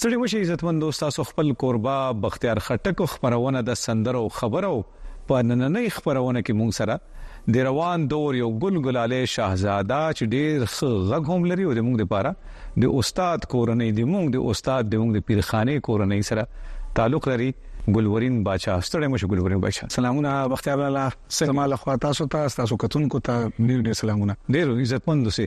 ستړي مشه عزتمن دوست تاسو خپل قربا بختیار خټک خبرونه د سندرو خبرو په نننې خبرونه کې مونږ سره د روان دور یو ګل ګلاله شاهزاده چې ډیر ښه غږ هم لري او د موږ لپاره د استاد کورنۍ د موږ د استاد د موږ د پیرخانه کورنۍ سره تعلق لري ګلورین بچا ستړی مشه ګلورین بچا سلامونه بختیار لالا سلام له خوا تاسو ته تاسو کتونکو ته ډیر ډیر سلامونه ډیر عزتمند اوسئ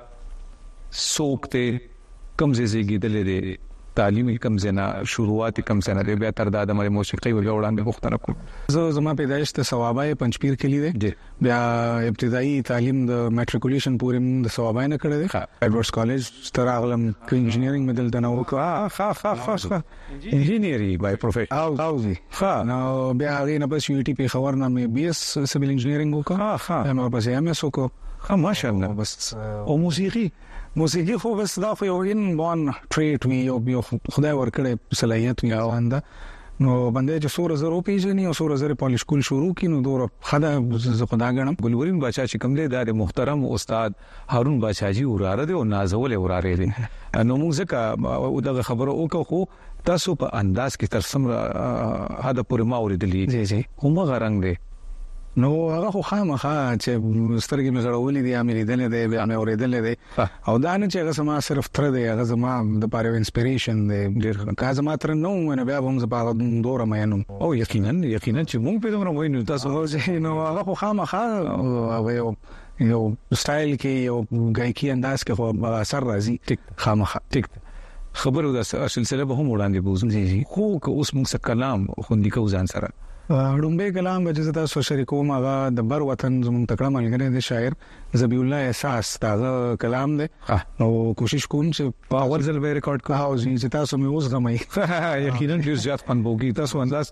څوک دی کوم ځای زیږیدلی دی تعلیم یې کوم ځای نه شروعات یې کوم ځای نه دی بیا تر دا دمه د موسیقۍ وبیا وړاندې پوښتنه کوم زه زما پیدایش ته ثوابای پنځپیر کلی دی بیا ابتدایي تعلیم د میټریکولیشن پورې د ثوابای نه کړی دی ایډورډز کالج تر اغلم انجینرینګ مدل دنه وکړه ها ها ها انجینیری بای پروفیشن او زی ښه نو بیا هغه نه پس یو ټی پیښور نه مې بی اس سیویل انجینیرینګ وکړه ښه ښه نو پس ایم اس وکړه ها ماشاءالله بس او موسیقي موسیقي خو بس دا خو یو ان بون ټریټ وی او یو خدای ورکړي صلاحیت وی او انده نو باندې چې سور زرو پیژني او سور زره پالیش کول شروع کینو دور خدای زه خدای غنم ګلورین بچا چې کوم دی د محترم استاد هارون باچاجي وراره دی او نازولی وراره دی نو موږ ځکه دغه خبره وکړو خو تاسو په انداز کې تر څومره حد پورې ما اوریدلی جی جی همغه رنگ دی نو هغه خو خامخا چې سترګې مې غړولې دي مې لیدلې دي بیا مې اورېدلې دي او دا نه چې هغه سما صرف تر دی هغه زما د پاره انسپیریشن دی ډیر کا زما تر نو مې بیا هم زما دور مې نو او یقینا یقینا چې مونږ په دومره وینو تاسو هو چې نو هغه خو خامخا او یو سټایل کې یو ګایکی انداز کې خو اثر راځي خامخا ټیک خبرو د سلسله به هم وړاندې بوزم جی جی خو که اوس موږ څه کلام خوندې کو ځان سره ډومبه کلام به چې تاسو شریکو ما غا د بر وطن زموږ تکړه ملګری دی شاعر زبی الله احساس دا کلام دی نو کوشش کوم چې په اول ځل به ریکارډ کوم او چې تاسو مې اوس غمای یقینا ډیر زیات پن بوګی تاسو انداز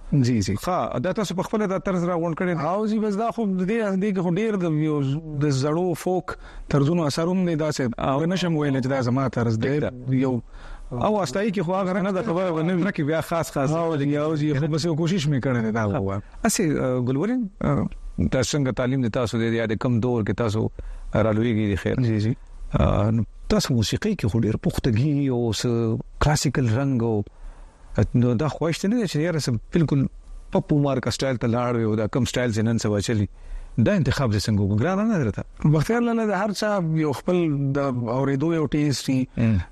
جی جی ښه دا تاسو په خپل دا طرز را غونډ کړي او جی بس دا خو د دې د کې ډیر د د زړو فوک طرزونو اثروم نه دا څه او نشم ویل چې دا زما طرز دی یو او استای کې خو هغه نه د خبره ونه نه کې بیا خاص خاص او جی او جی خو بس کوشش مې کړې دا هو اسی ګلورین دا څنګه تعلیم د تاسو د یاد کم دور کې تاسو را لویږي د خیر جی جی تاسو موسیقي کې خو ډیر پختګي او کلاسیکل رنگ او نو دا خواهش ته نه دی چې یاره سب بالکل پپو مارکا سټایل ته لاړ وي او دا کم سټایل چې نن سبا چلی دا انتخاب دې څنګه وکړ ګران نه درته بختیار لاله د هر چا یو خپل د اوریدو یو ټیسټ دی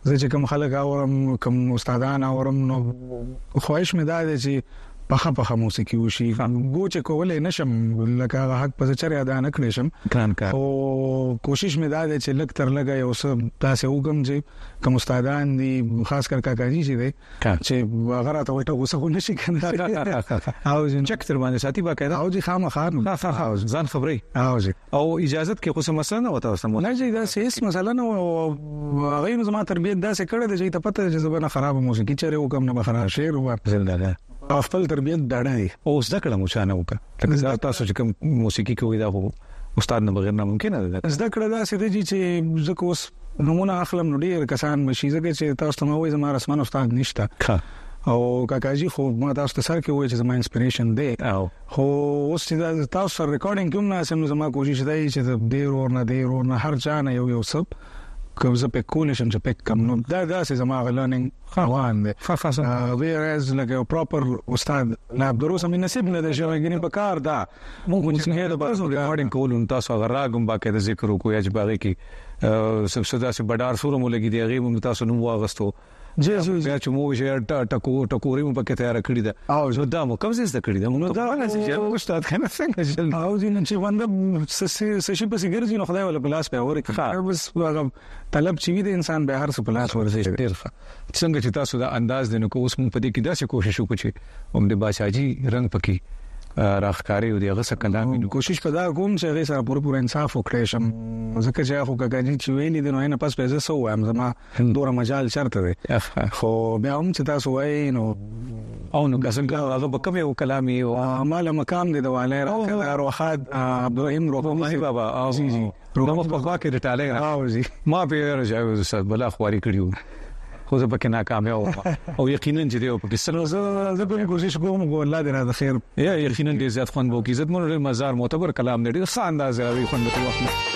زه چې کم خلک اورم کم استادان اورم نو خواهش مې دا دی چې پخه پخه موسیقي وشي ګوچ کولای نشم لکه هغه حق په چر ادا نه کړی شم او کوشش مې دا دی چې لک تر لګه یو څه تاسو وګم چې کوم استادان دي خاص کر کاکاجي چې دی چې هغه راته ولټه غوسه خو نشي کنه او جن چک تر باندې ساتي باقاعده او جی خامخا ځان خبري او جی او اجازه کې خو مسله نه وته سم نه جی دا سیس مسله نه هغه نو زما تربيت دا سه کړه چې ته پته چې زبنه خراب موسیقي چره وکم نه بخرا شعر و زنده خپل تربيت دړای او زده کړه مو شانه وکړه تاسو چې کوم موسیقي کوي دا هو استاد نه بغیر ناممکن ده زده کړه داسې ده چې ځکه اوس نمونه اخلم نو ډیر کسان مشي ځکه چې تاسو ته مې وایي زما رسمن استاد نشته او کاکاجی خو ما تاسو ته سر کې وای چې زما انسپیریشن دی او خو اوس چې تاسو سره ریکارډینګ کوم نه سم زما کوشش دی چې ډیر اور نه ډیر اور نه هر چا نه یو یو سب کوم زه په کول شم چې پک کم نو دا داسې زما غلانینګ روان دی ویراز لکه پراپر استاد لا دروسه مې نصیب نه دی چې غني په کار دا مونږ خو چې نه د بس ریکارډینګ کولو تاسو هغه راګم باکې د ذکر وکړو یا چې باغې کې سب صدا سي بډار سورم لګي دی هغه مونږ تاسو نو واغستو جی جی بیا چې مو وی ټکو ټکوري مو پکې تیار کړی دا او زه دا مو کوم څه زده کړی دا مو دا نه چې یو استاد کنه څنګه چل او دین چې باندې سشي په سیګر جن خدای ولا پلاس په اور کې بس هغه طلب چې وی د انسان به هر څه پلاس ورسې ډیر ښه څنګه چې تاسو دا انداز دی نو که اوس موږ په دې کې داسې کوشش وکړو چې هم د باچاجي رنگ پکې راخکاری او دغه څه کلام نو کوشش پدا کوم چې هغه سره پوره پوره انصاف وکړې شم ځکه چې هغه کګانی چې ویلې د نو نه پس پیسې سو وایم زما دوره مجال چرته دی خو بیا هم چې تاسو وای نو او نو قسم کا هغه په کومه او کلامي او مال مقام دې دواله راخه روحات عبد الرحیم روحي بابا او جی جی نو مخ په خوا کې د ټالۍ راوځي ما په یو ځای وسه بلا خواري کړیو خو زه پکې ناکامیاب وم او یقینا چې دی په کیسه نو زه زه کوم کوشش کوم کو الله دې را د خیر یا یقینا دې زیات خوند وو کی عزت مون ډېر مزار معتبر کلام دې ډېر ښه انداز راوي خوند ته وخت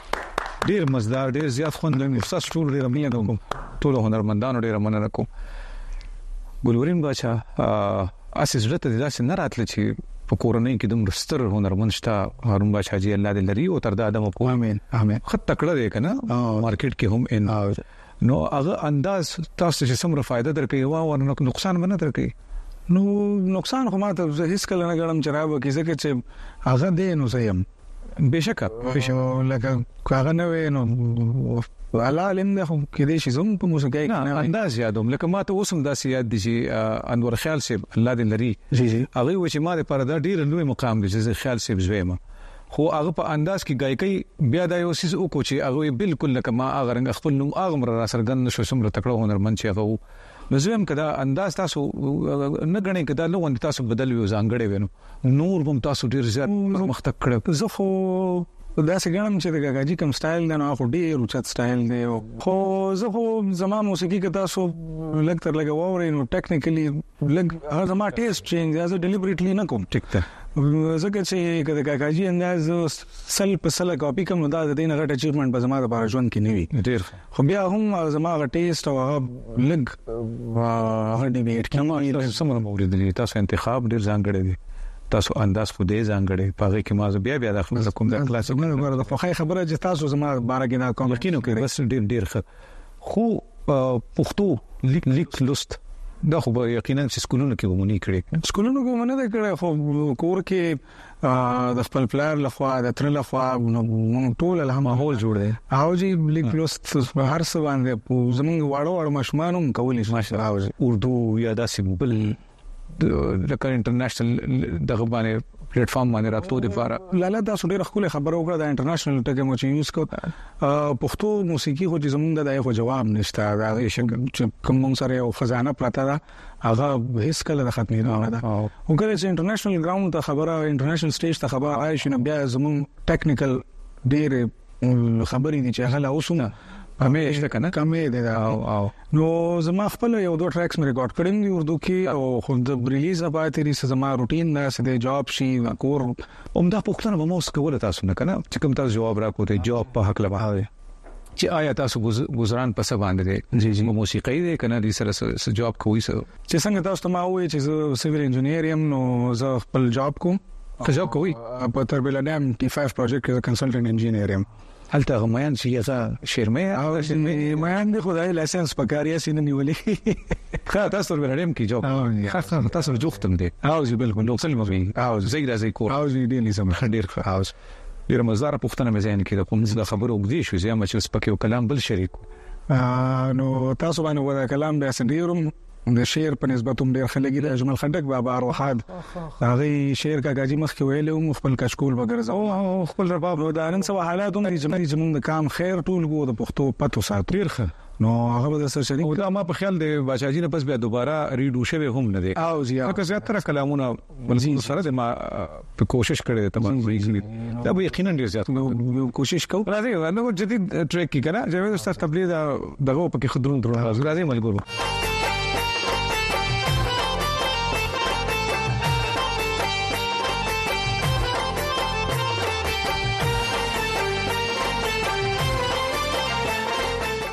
ډیر مزدار ډیر زیات خوند لري تاسو ټول ډیر مننه کوم ټول هنرمندانو ډیر مننه کوم ګلورین بچا اسې زړه ته داسې نه راتل چې په کورنۍ کې دومره ستر هنرمن شته هارون بادشاہ جی الله دې لري او تر دا ادم په امين امين خط تکړه دی کنه مارکیټ کې هم ان نو هغه انداز تاسو چې سمره فائدہ درکې وا او نقصان باندې درکې نو نقصان خو ماته هیڅ کله نه غړم چې راو کې ځکه چې هغه دې نو زه يم بشکه بشکه لکه کاغه نه وې نو الله علم ده خو کې دې شي زم په موسیقۍ نه انداز یادوم لکه ما ته اوسم داسې یاد دي چې انور خیال صاحب الله دې لري هغه و چې ما د پر دا ډیر لوی مقام دي چې خیال صاحب زویم خو هغه په انداز کې گایکي بیا دا یو سیس وکړو چې هغه بالکل لکه ما هغه رنګ خپل نوم هغه مر را سرګند شو سمره تکړه هنرمن چې هغه نو زویم کدا انداز تاسو نه غنې کدا نو تاسو بدل وي ځانګړې وینو نور هم تاسو ډیر زیات پرمختګ کړی زه خو دا څه ګڼم چې د غاګاجي کم سټایل دی نو خو ډیر اوچت سټایل دی خو زه خو زما موسیقي که تاسو لګ تر لګ ووري نو ټیکنیکلی لګ هغه زما ټیسټ چینج زه ډیلیبریټلی نه کوم ټیک ته زکه چې کله کاکاجی انداز سل په سل کاپی کوم دا د دین غټ اچیومنت به زما د بار ژوند کې نیوي ډیر خو بیا هم زما غ ټیسټ او هغه لګ هغه ډیبیټ کې ما تاسو سمره موریدلی تاسو انتخاب ډیر ځانګړی دی تاسو انداز خو دې ځانګړی پاره کې ما بیا بیا د خپل کوم د کلاس نه غواړم د خوخه خبره چې تاسو زما بار کې دا کوم یقینو کې بس ډیر ډیر ښه خو پښتو لیک لیک لوست دا خو یقینا چې سکولونو کې ومني کړي سکولونو کې ومنه ده کړي خو کور کې د خپل پلار لخوا د تر لخوا موږ ټول الحمد ماحول جوړ دی او جی لیک لوست هر څه باندې زمونږ واړو واړو ماشومان هم کولی شي ماشاءالله او جی اردو یا داسې بل د کار انټرنیشنل دغه باندې پلیټ فارم باندې راتلو د لپاره لاله دا ډېر خپل خبرو کړه د انټرنیشنل ټکه مو چې یوز کو پښتو موسیقي خو چې زمونږ د دغه جواب نشته دا شکل چې کوم سره یو خزانه پراته ده هغه هیڅ کله د ختمېدو نه ده او کله چې انټرنیشنل ګراوند ته خبره انټرنیشنل سټیج ته خبره راشي نو بیا زموږ ټیکنیکل ډېر خبرې دي چې هغه لا اوسونه همې شته کنه کمې دي دا او نو زما خپل یو دوه ټریکس مې ریکارډ کړم دی اردو کې او خو د ریلیز نه پاتې لري زما روټین نه سې د جاب شي کور هم دا پښتنه به مو سکول تاسو نه کنه چې کوم تاسو جواب راکوته جاب په حق لبا چې آیا تاسو گزاران په څه باندې دی جی جی موسیقي دی کنه دې سره سره جواب کوي سره چې څنګه تاسو ته ما وې چې زه سیویل انجنیر یم نو زه خپل جواب کوم ته جواب کوي په تر بل ډیم ټي 5 پروجیکټ کې کنسلټنټ انجنیر یم هلته غمیان چې هغه شرمه او شرمه میان دی خدای لایسنس پکاري سینه نیولې خا تاسو ور ډیم کې جواب خا تاسو جوختم دی او زی بالکل نو سلمه وی او زی راځي کور او زی دې نظام ډیر خاص ډېره مزداره پوښتنه مې ذهن کې ده، خو موږ د خبرو اوږدې شوې، زه مجلس پکې او کلام بل شریک و. نو تاسو باندې ودا کلام بیا څه ډېر هم د شعر په نسبت هم ډېر خلګي د اجمل خټک بابا روحاد هغه شعر کاکاجي مخ کې ویلو مو خپل کچکول وګرځاو او خپل رباب نو دا نن سبا حالات هم زموږ زموږ د کام خیر ټول ګو د پښتو پتو سات ډېر ښه نو هغه به سره شریک او دا ما په خیال دی بچاجي نه پس بیا دوباره ریډو شوی هم نه دی او زیات هغه زیات تر کلامونه ورځي سره د ما په کوشش کړې ده تمام ویګلی دا به یقینا ډیر زیات نو کوشش کو راځي نو جدید ټریک کی کنه جاوید استاد قبلی دا دغه په کې خدرون درو راځي ملګرو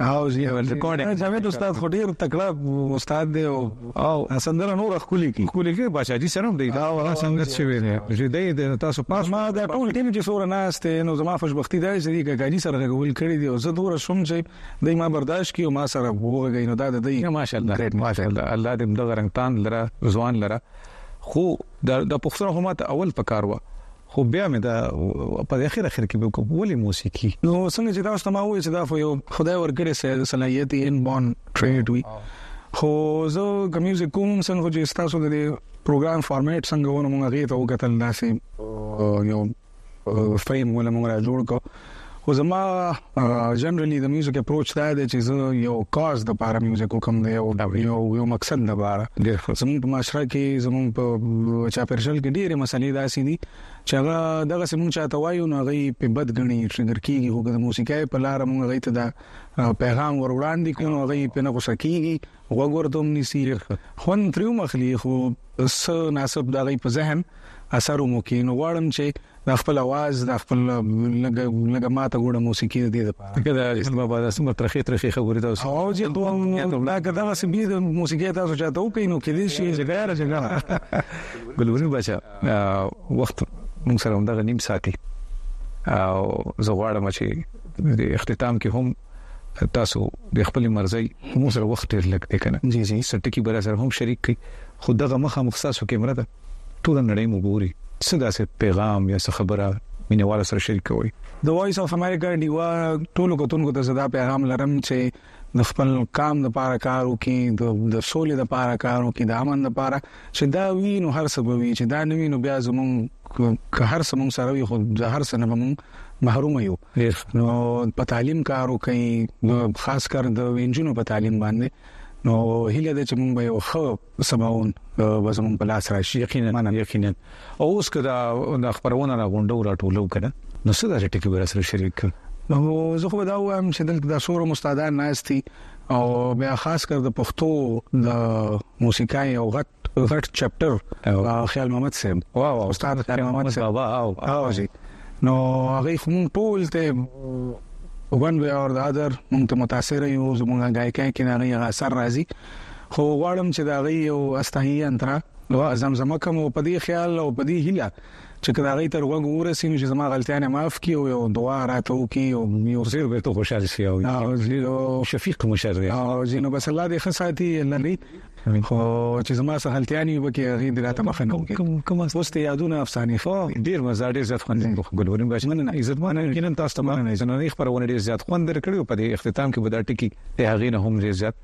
او زی ریکارډینګ جاوید استاد خو ډیر تکړه استاد دی او سندره نور خولي کی خولي کی بادشاہ جی سره دی دا ولا څنګه چې وی دی چې دی د تاسو پاس ما دا ټول ټیم چې سور نه است نو زما خوشبختی ده چې دی کاکاجی سره غول کړی دی او زه دور شوم چې دی ما برداشت کی او ما سره وګی نو دا د دی ماشاءالله ماشاءالله الله دې دغه رنگتان لره ځوان لره خو د پښتون حکومت اول پکار و خو بيا مې دا په اخر اخر کې به کوم ولې موسیقي نو څنګه چې تاسو ته ما وایي چې دا خو یو خدای ورکړي صلاحيت ان بون ټریډ وي خو زه د میوزیک کوم څنګه چې تاسو د پروګرام فارمیټ څنګه ونه مونږ غي ته وکتل ناسې یو فریم ولا مونږ را جوړ کو خو زما جنرالي د میوزیک اپروچ دا دی چې زه یو کاز د پاره میوزیک کوم دی او یو یو مقصد د پاره زموږ په معاشره کې زموږ په چاپیرشل کې ډېرې مسلې داسې دي چې هغه دغه سمون چاته وایو نو هغه په بد غني ټریګر کیږي خو د موسیقۍ په لار موږ غي ته دا پیغام ور وړاندې کوو هغه په نه غوسه کیږي وګورته هم نسی خون تریو مخلی خو س ناسب دغه په ذهن اثر مو کې نو غواړم چې دا خپل اواز دا خپل لګ لګ ماته ګوړه موسیقي د دې لپاره لکه دا جهان بابا دا سم ترخې ترخې خبرې دا اوس او چې ته دا کدا سم بي د موسیقي تاسو چاته او کینو کې دې شي جګړه جګړه ګلوري بچا وخت موږ سره هم دا نیم ساتي او زه غواړم چې د اختتام کې هم تاسو د خپل مرزي موږ سره وخت ډیر لګ دی کنه جی جی سټکی برا سره هم شریک کی خو دغه مخه مخصاصو کیمره ده ټول نړۍ مو ګوري څه داسې پیغام یا څه خبره مینوال سره شریکوي د وایس اف امریکا دیوا ټول کتونکو ته زدا پیغام لرم چې د خپل کام د پاره کار وکي د سولې د پاره کار وکي د امن د پاره چې دا وینو هر څه به وی چې دا نوی نو بیا زمون که هر څه مون سره وي خو د هر څه نه مون محروم یو نو په تعلیم کار وکي خاص کر د وینجونو په تعلیم باندې نو هله د چې مونږ به یو خو سباون به زمون په لاس راشي یقینا منه یقینا او اوس که دا خبرونه را غونډو را ټولو کنه نو څه دا ټکی به سره شریک کړ نو زه خو دا وایم چې دلته د سورو مستادان ناشتي او بیا خاص کر د پښتو د موسیقای او غټ غټ چپټر خیال محمد سیم واو استاد خیال محمد سیم بابا او او جی نو هغه هم ټول ته ون وی اور د اذر مونږ ته متاثر یو زمونږه غایکای کې نه هغه اثر راځي خو غواړم چې د هغوی یو استاهي انترا وا زمزمه کوم او په دې خیال او په دې هیله چې که د هغوی تر غوږ ورسي نو چې زما غلطیانې معاف کړي او یو دعا راته وکړي او یو ډېر به ته خوشحال شي او شفیق مشر دی او ځینو بس الله دې ښه ساتي لري خو چې زما سره هلتياني وکي هغه د راته مخه نه وکي کوم اوس ته یادونه افسانه خو ډیر مزه ډیر زیات خوند زنده ګل وریم غاښ مننه عزت مانه کینن تاسو ته مننه زنه خبرونه ډیر زیات خوند درکړي په دې اختتام کې به دا ټکی ته هغه نه هم زیات